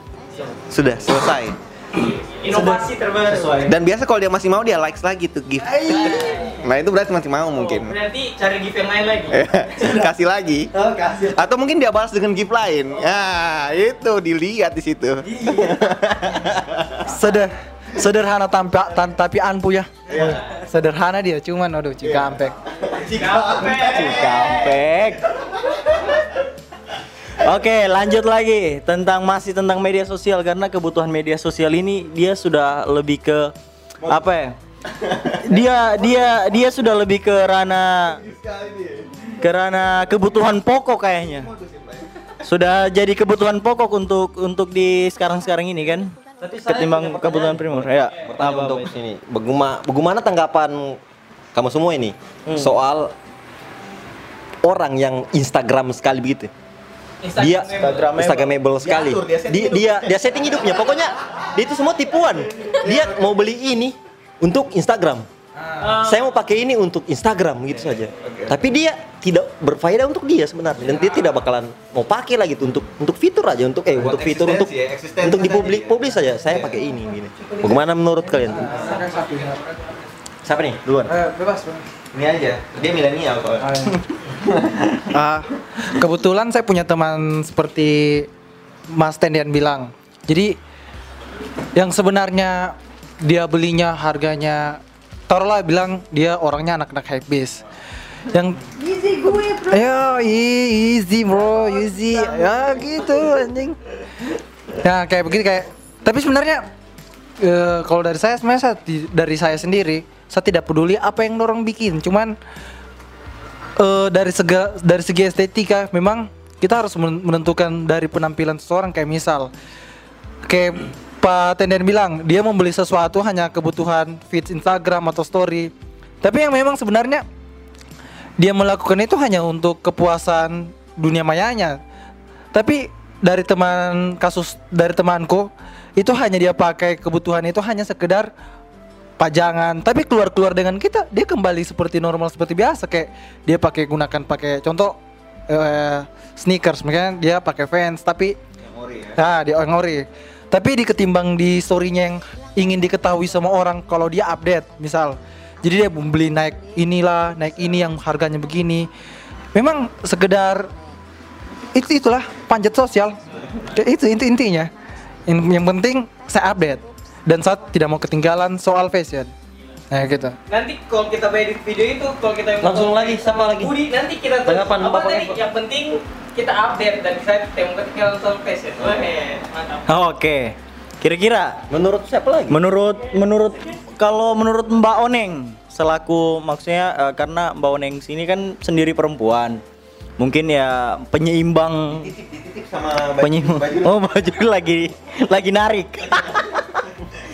Sudah selesai. [clears throat] Inovasi terbaru. Dan biasa kalau dia masih mau dia likes lagi tuh gift. Nah itu berarti masih mau Oh, mungkin. berarti cari gift yang lain lagi. [laughs] Kasih lagi. Atau mungkin dia balas dengan gift lain. Ya itu dilihat di situ. [laughs] Seder sederhana tampak tan, tapi ampuh ya. Sederhana dia, cuman aduh cikampek. Cikampek. Oke, lanjut lagi tentang masih tentang media sosial karena kebutuhan media sosial ini dia sudah lebih ke apa ya? [laughs] Dia dia dia sudah lebih ke ranah ke ranah kebutuhan pokok kayaknya. Sudah jadi kebutuhan pokok untuk untuk di sekarang-sekarang ini kan? Ketimbang kebutuhan primer. Ya. Pertanyaan untuk sini, bagaimana, bagaimana tanggapan kamu semua ini soal orang yang Instagram sekali begitu? Dia Instagramable sekali. Dia, dia dia setting hidupnya. Pokoknya dia itu semua tipuan. Dia mau beli ini untuk Instagram. Saya mau pakai ini untuk Instagram gitu saja. Tapi dia tidak berfaedah untuk dia sebenarnya dan dia tidak bakalan mau pakai lagi tuh untuk untuk fitur aja untuk eh untuk fitur untuk untuk dipublik publis saja. Saya pakai ini gini. Bagaimana menurut kalian? Siapa nih duluan? bebas, Ini aja. Dia milenial kok. [laughs] Ah, kebetulan saya punya teman seperti Mas Tendian bilang. Jadi yang sebenarnya dia belinya harganya taruhlah bilang dia orangnya anak-anak hypebeast. Yang Easy gue bro. Ayo, i- easy bro, easy. Ya gitu anjing. Ya kayak begitu kayak. Tapi sebenarnya eh, kalau dari saya sebenarnya saya dari saya sendiri saya tidak peduli apa yang orang bikin. Cuman eh, dari sega, dari segi estetika memang kita harus men- menentukan dari penampilan seseorang kayak misal kayak Pak Tenden bilang dia membeli sesuatu hanya kebutuhan feed Instagram atau story. Tapi yang memang sebenarnya dia melakukan itu hanya untuk kepuasan dunia mayanya. Tapi dari teman kasus dari temanku itu hanya dia pakai kebutuhan itu hanya sekedar pajangan. Tapi keluar keluar dengan kita dia kembali seperti normal seperti biasa kayak dia pakai gunakan pakai contoh eh, sneakers, misalnya dia pakai Vans tapi Nah, dia orang ori. Tapi di ketimbang di storynya yang ingin diketahui sama orang kalau dia update, misal. Jadi dia membeli naik inilah, naik ini yang harganya begini. Memang sekedar itu itulah panjat sosial. Itu inti intinya. Yang penting saya update dan saya tidak mau ketinggalan soal fashion. Nah gitu. Nanti kalau kita edit video itu, kalau kita yang Langsung lagi, siapa lagi? Budi, nanti kita Tanggapan apa Bapak tadi? Yang penting kita update dan saya tidak mau ketinggalan soal fashion. Wah, mantap. Oke. Kira-kira Menurut siapa lagi? menurut menurut kalau menurut Mbak Oneng selaku maksudnya eh, karena Mbak Oneng sini kan sendiri perempuan. Mungkin ya penyeimbang sama penyeimbang. Oh, baju lagi lagi narik. [laughs]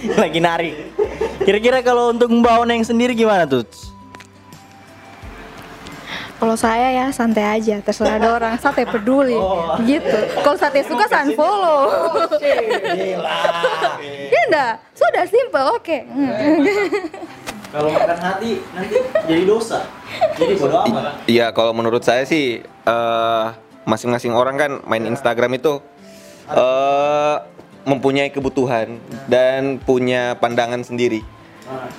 [laughs] lagi narik. Kira-kira kalau untuk Mbak Oneng sendiri gimana tuh? Kalau saya ya santai aja, terserah ada orang santai peduli, gitu. Kalau santai suka san follow. Iya enggak? Sudah simple, oke. [laughs] Kalau makan hati nanti jadi dosa. Jadi bodo amat. Iya, kalau menurut saya sih eh, masing-masing orang kan main Instagram itu eh mempunyai kebutuhan dan punya pandangan sendiri.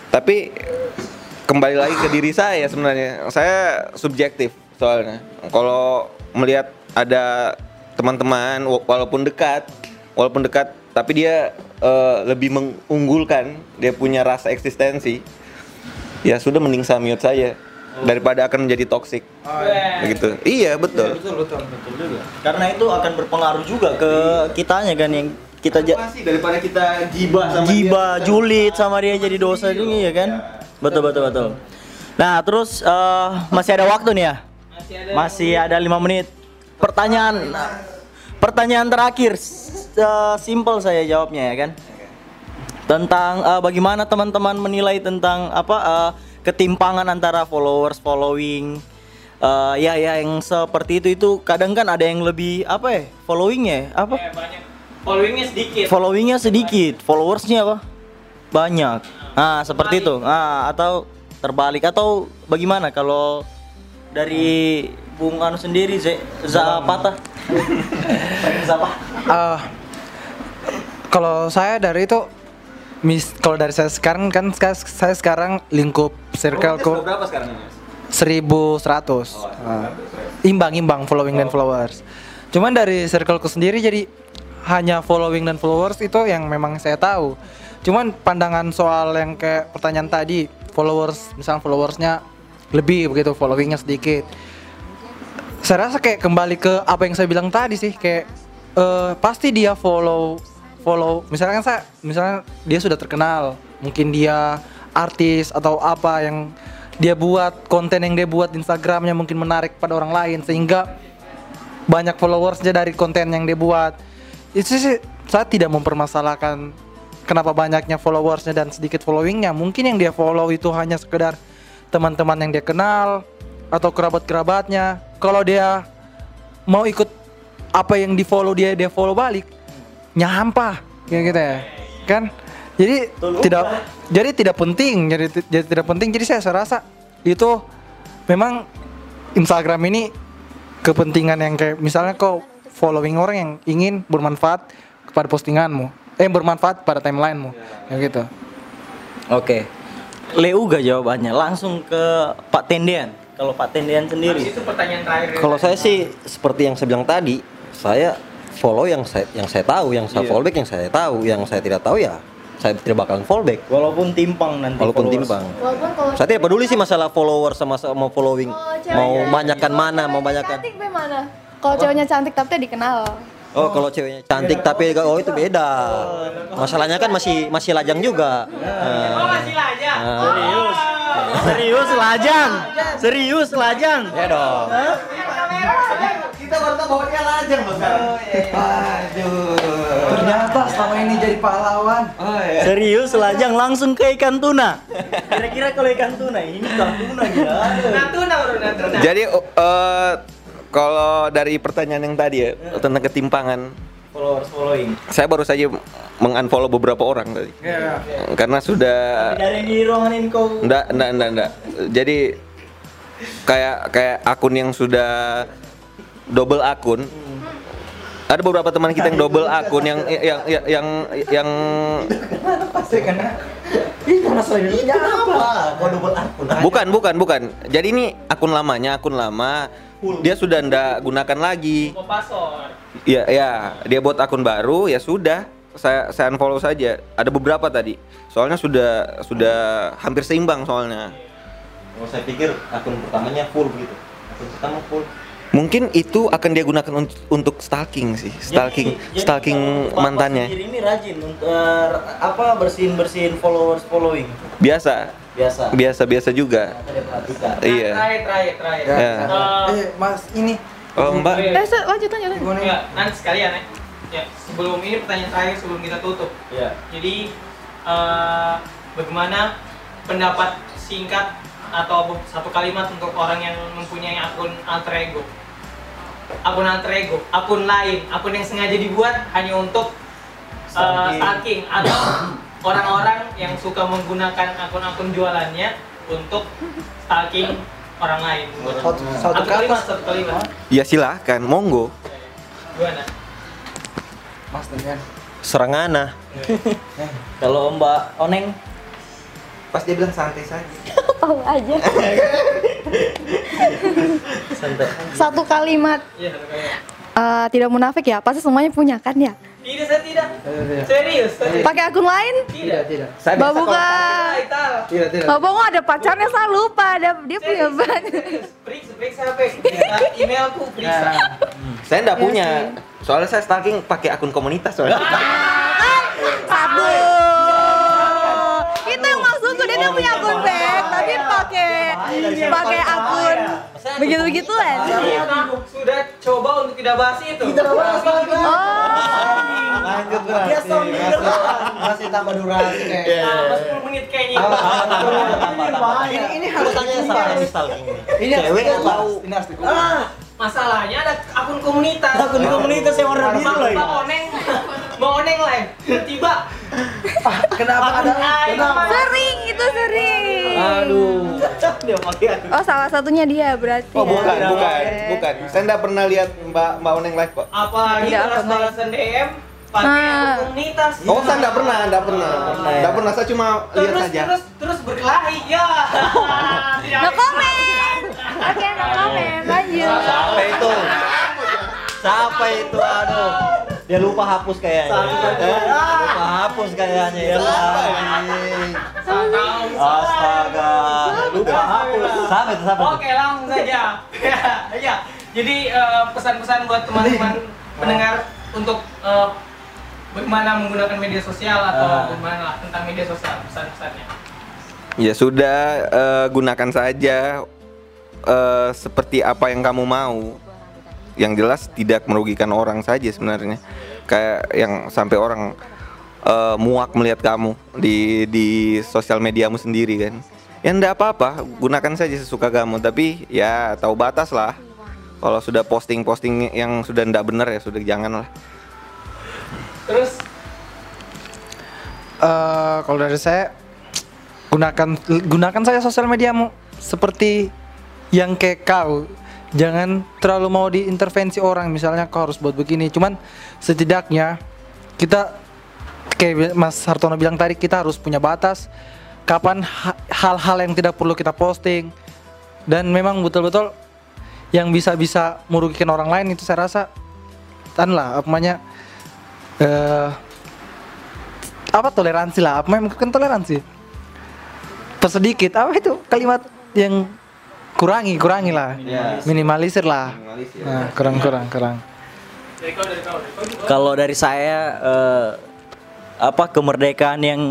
Tapi kembali lagi ke diri saya sebenarnya. Saya subjektif soalnya. Kalau melihat ada teman-teman wa- walaupun dekat, walaupun dekat tapi dia eh, lebih mengunggulkan, dia punya rasa eksistensi. Ya sudah mending saya daripada akan menjadi toksik. Begitu. Iya, betul. Karena itu akan berpengaruh juga ke kitanya kan yang kita ja- Masih daripada kita gibah sama giba, julid sama dia jadi dosa ini ya kan? Betul betul betul. Nah, terus eh, masih ada waktu nih ya? Masih ada Masih ada lima menit. Pertanyaan pertanyaan terakhir eh, simple saya jawabnya ya kan? Tentang eh, bagaimana teman-teman menilai tentang apa eh, ketimpangan antara followers following eh, ya ya yang seperti itu itu kadang kan ada yang lebih apa ya followingnya apa Eh, banyak followingnya sedikit. followingnya sedikit, followersnya apa? Banyak. Ah, seperti itu. Ah, atau terbalik atau bagaimana kalau dari Bung Anu sendiri Ze Zapata? [laughs] Zapa. Eh, kalau saya dari itu mis kalau dari saya sekarang kan saya sekarang lingkup circleku berapa sekarang ini? 1100 Ah. imbang-imbang following dan followers cuman dari circleku sendiri jadi hanya following dan followers itu yang memang saya tahu. Cuman pandangan soal yang kayak pertanyaan tadi followers misalnya followersnya lebih begitu followingnya sedikit. Saya rasa kayak kembali ke apa yang saya bilang tadi sih kayak eh, pasti dia follow follow misalkan saya misalnya dia sudah terkenal mungkin dia artis atau apa yang dia buat konten yang dia buat di Instagramnya mungkin menarik pada orang lain sehingga banyak followersnya dari konten yang dia buat itu sih saya tidak mempermasalahkan kenapa banyaknya followersnya dan sedikit followingnya. Mungkin yang dia follow itu hanya sekedar teman-teman yang dia kenal atau kerabat-kerabatnya. Kalau dia mau ikut apa yang di follow dia dia follow balik nyampah kayak gitu ya. Kan? Jadi tidak jadi tidak penting jadi, jadi tidak penting. Jadi saya, rasa itu memang Instagram ini kepentingan yang kayak misalnya kau following orang yang ingin bermanfaat kepada postinganmu eh bermanfaat pada timelinemu ya gitu Oke. Leuga jawabannya langsung ke Pak Tendian. Kalau Pak Tendian sendiri. Habis itu pertanyaan terakhir. Kalau saya sih seperti yang saya bilang tadi, saya follow yang saya yang saya tahu, yang saya follow back yang saya tahu, yang saya tidak tahu ya saya tidak bakalan follow back. Walaupun timpang nanti Walaupun followers. timbang. Walaupun kalau Saya tidak peduli sih masalah follower sama sama following. Ceweknya- Mau banyakkan mana, mau banyakkan. Cantik bagaimana? Kalau ceweknya cantik tapi dia dikenal. Oh, kalau ceweknya cantik tapi oh itu beda. Masalahnya kan masih masih lajang juga. Oh, masih lah aja. Serius. Serius lajang. Serius lajang. Ya dong. kita baru tahu bahwa dia lajang loh ternyata selama ini jadi pahlawan Serius lajang langsung ke ikan tuna. Kira-kira kalau ikan tuna ini ikan tuna gila. Natuna bro, Natuna. Jadi eh, kalau dari pertanyaan yang tadi ya tentang ketimpangan, Followers following. saya baru saja mengunfollow beberapa orang tadi. Karena sudah Dari di ruangan ini kau. Enggak, enggak, enggak, enggak. Jadi kayak kayak akun yang sudah double akun. Ada beberapa teman kita yang double akun yang yang yang yang, yang bukan bukan bukan. Jadi ini akun lamanya, akun lama. Dia sudah ndak gunakan lagi. Ya, ya, dia buat akun baru, ya sudah. Saya saya unfollow saja. Ada beberapa tadi. Soalnya sudah sudah hampir seimbang soalnya. Oh, saya pikir akun pertamanya full gitu. Akun pertama full. Mungkin itu akan dia gunakan untuk, untuk stalking sih, stalking, Jadi- jadi stalking Pak mantannya. sendiri ini rajin untuk eh, apa bersihin bersihin followers following. Biasa. biasa. biasa-biasa juga. Nah, Iya. Terakhir, terakhir, terakhir. Ya. Eh, Eh, Mas, ini Oh, Mbak. iya. Eh, lanjut lanjut. lanjut. Ya, nanti sekalian ya. Ya, sebelum ini pertanyaan terakhir sebelum kita tutup. Iya. Jadi eh, bagaimana pendapat singkat atau satu kalimat untuk orang yang mempunyai akun alter ego? Akun alter ego, akun lain, akun yang sengaja dibuat hanya untuk stalking atau [coughs] orang-orang yang suka menggunakan akun-akun jualannya untuk stalking orang lain. satu, satu kalimat, satu kalimat. Ya silahkan, monggo. Gimana? Mas Daniel. Serangana. Kalau Mbak Oneng Pas dia bilang santai saja. [laughs] Tahu aja. [laughs] santai. Satu kalimat. Iya, satu kalimat. Eh, tidak munafik ya, pasti semuanya punya kan ya. Tidak, saya tidak. Serius, Pakai akun lain? tidak. tidak. Saya Mbak buka. Tidak, tidak. Mbak Bongo ada pacarnya saya lupa, ada dia punya Serius, banyak. serius. Periksa, periksa HP. Emailku periksa. Saya enggak Iya punya. sih. Soalnya saya stalking pakai akun komunitas soalnya. Pakai akun begitu-begituan. Aku sudah coba untuk tidak bahas itu. Oh. Lanjut berarti. Masih tambah durasi kayak. Tambah 10 menit kayaknya. Ini ini harus Tanya yang stalking ini? Ini harus atau Ini harus. Ah, masalahnya ada akun komunitas. Akun komunitas yang warna biru Mau lagi. Mau oneng, mau oneng live. Tiba. Kenapa ada? Kenapa? Sering itu sering. Aduh. Dia pakai akun. Oh salah satunya dia berarti. Oh, ya. bukan, bukan, Oke. bukan. Saya enggak pernah lihat Mbak Mbak Oneng live kok. Apalagi balas-balasan DM pakai Ah. akun komunitas. Oh, saya enggak pernah, enggak pernah. Enggak pernah, saya cuma lihat Terus saja. terus terus berkelahi ya. [laughs] No comment. Oke, no comment. Lanjut. Siapa itu? Siapa itu? Aduh. Dia lupa hapus kayaknya. Eh, Lupa hapus kayaknya ya. Astaga. Lupa hapus. Siapa itu? Siapa itu? Oke, langsung saja. [laughs] ya. Jadi eh, pesan-pesan buat teman-teman pendengar untuk eh, bagaimana menggunakan media sosial atau Ah. bagaimana lah tentang media sosial pesan-pesannya. Ya sudah, eh, gunakan saja eh, seperti apa yang kamu mau. Yang jelas tidak merugikan orang saja sebenarnya. Kayak yang sampai orang eh, muak melihat kamu di di sosial mediamu sendiri kan. Ya enggak apa-apa, gunakan saja sesuka kamu. Tapi ya tahu batas lah. Kalau sudah posting-posting yang sudah enggak benar ya sudah jangan lah. Terus Eh, kalau dari saya gunakan gunakan saja sosial mediamu seperti yang kayak kau jangan terlalu mau diintervensi orang misalnya kau harus buat begini. Cuman setidaknya kita kayak Mas Hartono bilang tadi kita harus punya batas kapan ha- hal-hal yang tidak perlu kita posting. Dan memang betul-betul yang bisa-bisa merugikan orang lain itu saya rasa tan lah apa namanya eh apa toleransi lah. Apa memang kan toleransi? Persedikit apa itu kalimat yang kurangi kurangi lah minimalisir lah nah, kurang kurang kurang. Kalau dari saya eh, apa kemerdekaan yang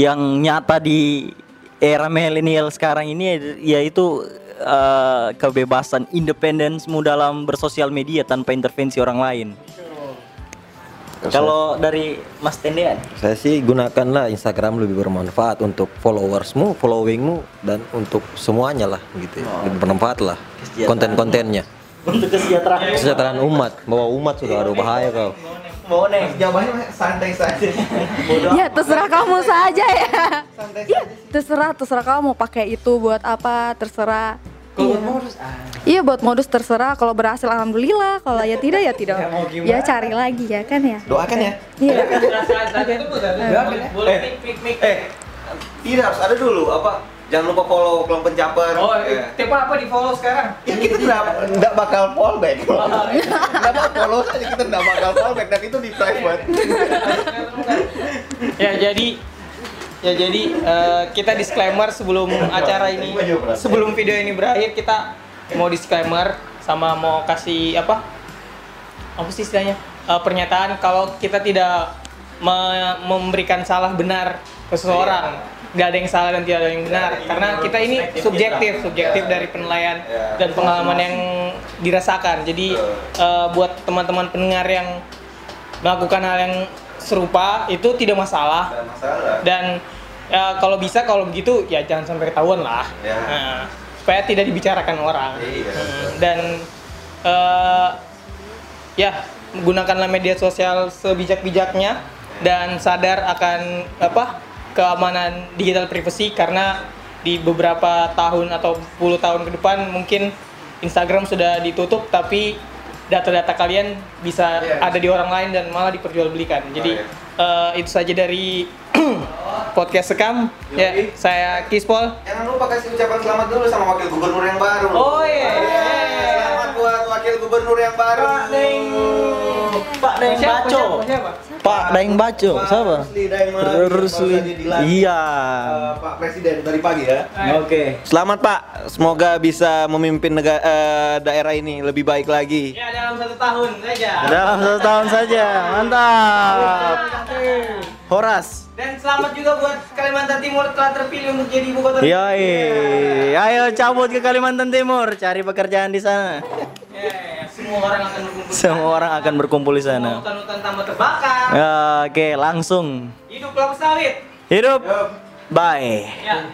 yang nyata di era milenial sekarang ini yaitu eh, kebebasan independensmu dalam bersosial media tanpa intervensi orang lain. Kalau dari Mas Tendean, Saya sih gunakanlah Instagram lebih bermanfaat untuk followersmu, followingmu dan untuk semuanya lah gitu. ya. Lebih bermanfaat lah konten-kontennya. untuk kesejahteraan Kesejahteraan umat, bawa umat sudah ada bahaya kau. mau nih Jawabannya santai saja. Ya terserah kamu saja ya. Iya, terserah terserah kamu mau pakai itu buat apa terserah. Iya. Iya buat modus terserah. Kalau berhasil alhamdulillah. Kalau ya tidak ya tidak. Ya cari lagi ya kan ya. Doakan ya. Iya. Boleh Eh. Eh, tidak harus ada dulu apa? Jangan lupa follow kelom pencaper. Oh, Eh. tipe apa di follow sekarang? Ya kita tidak tidak bakal fallback. Tidak bakal follow saja kita tidak bakal fallback dan itu di private. ya jadi ya jadi eh, kita disclaimer sebelum acara ini sebelum video ini berakhir kita mau disclaimer sama mau kasih apa? Apa sih istilahnya? Eh, pernyataan kalau kita tidak me- memberikan salah benar ke seseorang. Nggak ada yang salah dan tidak ada yang benar. Karena kita ini subjektif subjektif dari penilaian dan pengalaman yang dirasakan. Jadi eh, buat teman-teman pendengar yang melakukan hal yang serupa itu tidak masalah dan ya, kalau bisa kalau begitu ya jangan sampai ketahuan lah Ya. Nah, supaya tidak dibicarakan orang Iya. Hmm, dan eh, ya gunakanlah media sosial sebijak-bijaknya dan sadar akan apa keamanan digital privacy karena di beberapa tahun atau puluh tahun ke depan mungkin Instagram sudah ditutup tapi data-data kalian bisa ada di orang lain dan malah diperjualbelikan. Jadi eh, itu saja dari [clears throat] podcast sekam. Ya, saya Kispol. Jangan lupa kasih ucapan selamat dulu sama wakil gubernur yang baru. Oh iya. Selamat buat wakil gubernur yang baru. Pak Daeng Siapa, Baco. Pak Daeng Baco, siapa? Rusli Daeng Iya. eh, Pak Presiden tadi pagi ya. Oke. Selamat Pak, semoga bisa memimpin negara, eh, daerah ini lebih baik lagi. Ya dalam satu tahun saja. Dalam satu tahun saja, mantap. Horas. Dan selamat juga buat Kalimantan Timur telah terpilih untuk jadi ibu kota. Yoi, ayo cabut ke Kalimantan Timur, cari pekerjaan di sana. Ya, semua orang akan berkumpul. Semua orang akan berkumpul di sana. Hutan-hutan tambah terbakar. Ya, Oke, langsung. Hidup kelapa sawit. Hidup. Bye. Ya.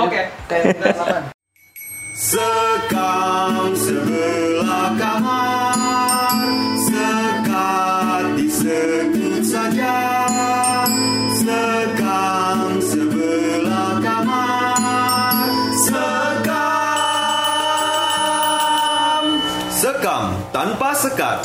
Oke. [laughs] Sekam sebelah kamar Sekat disekut saja Sekam sebelah kamar. Sekam. Sekam tanpa sekat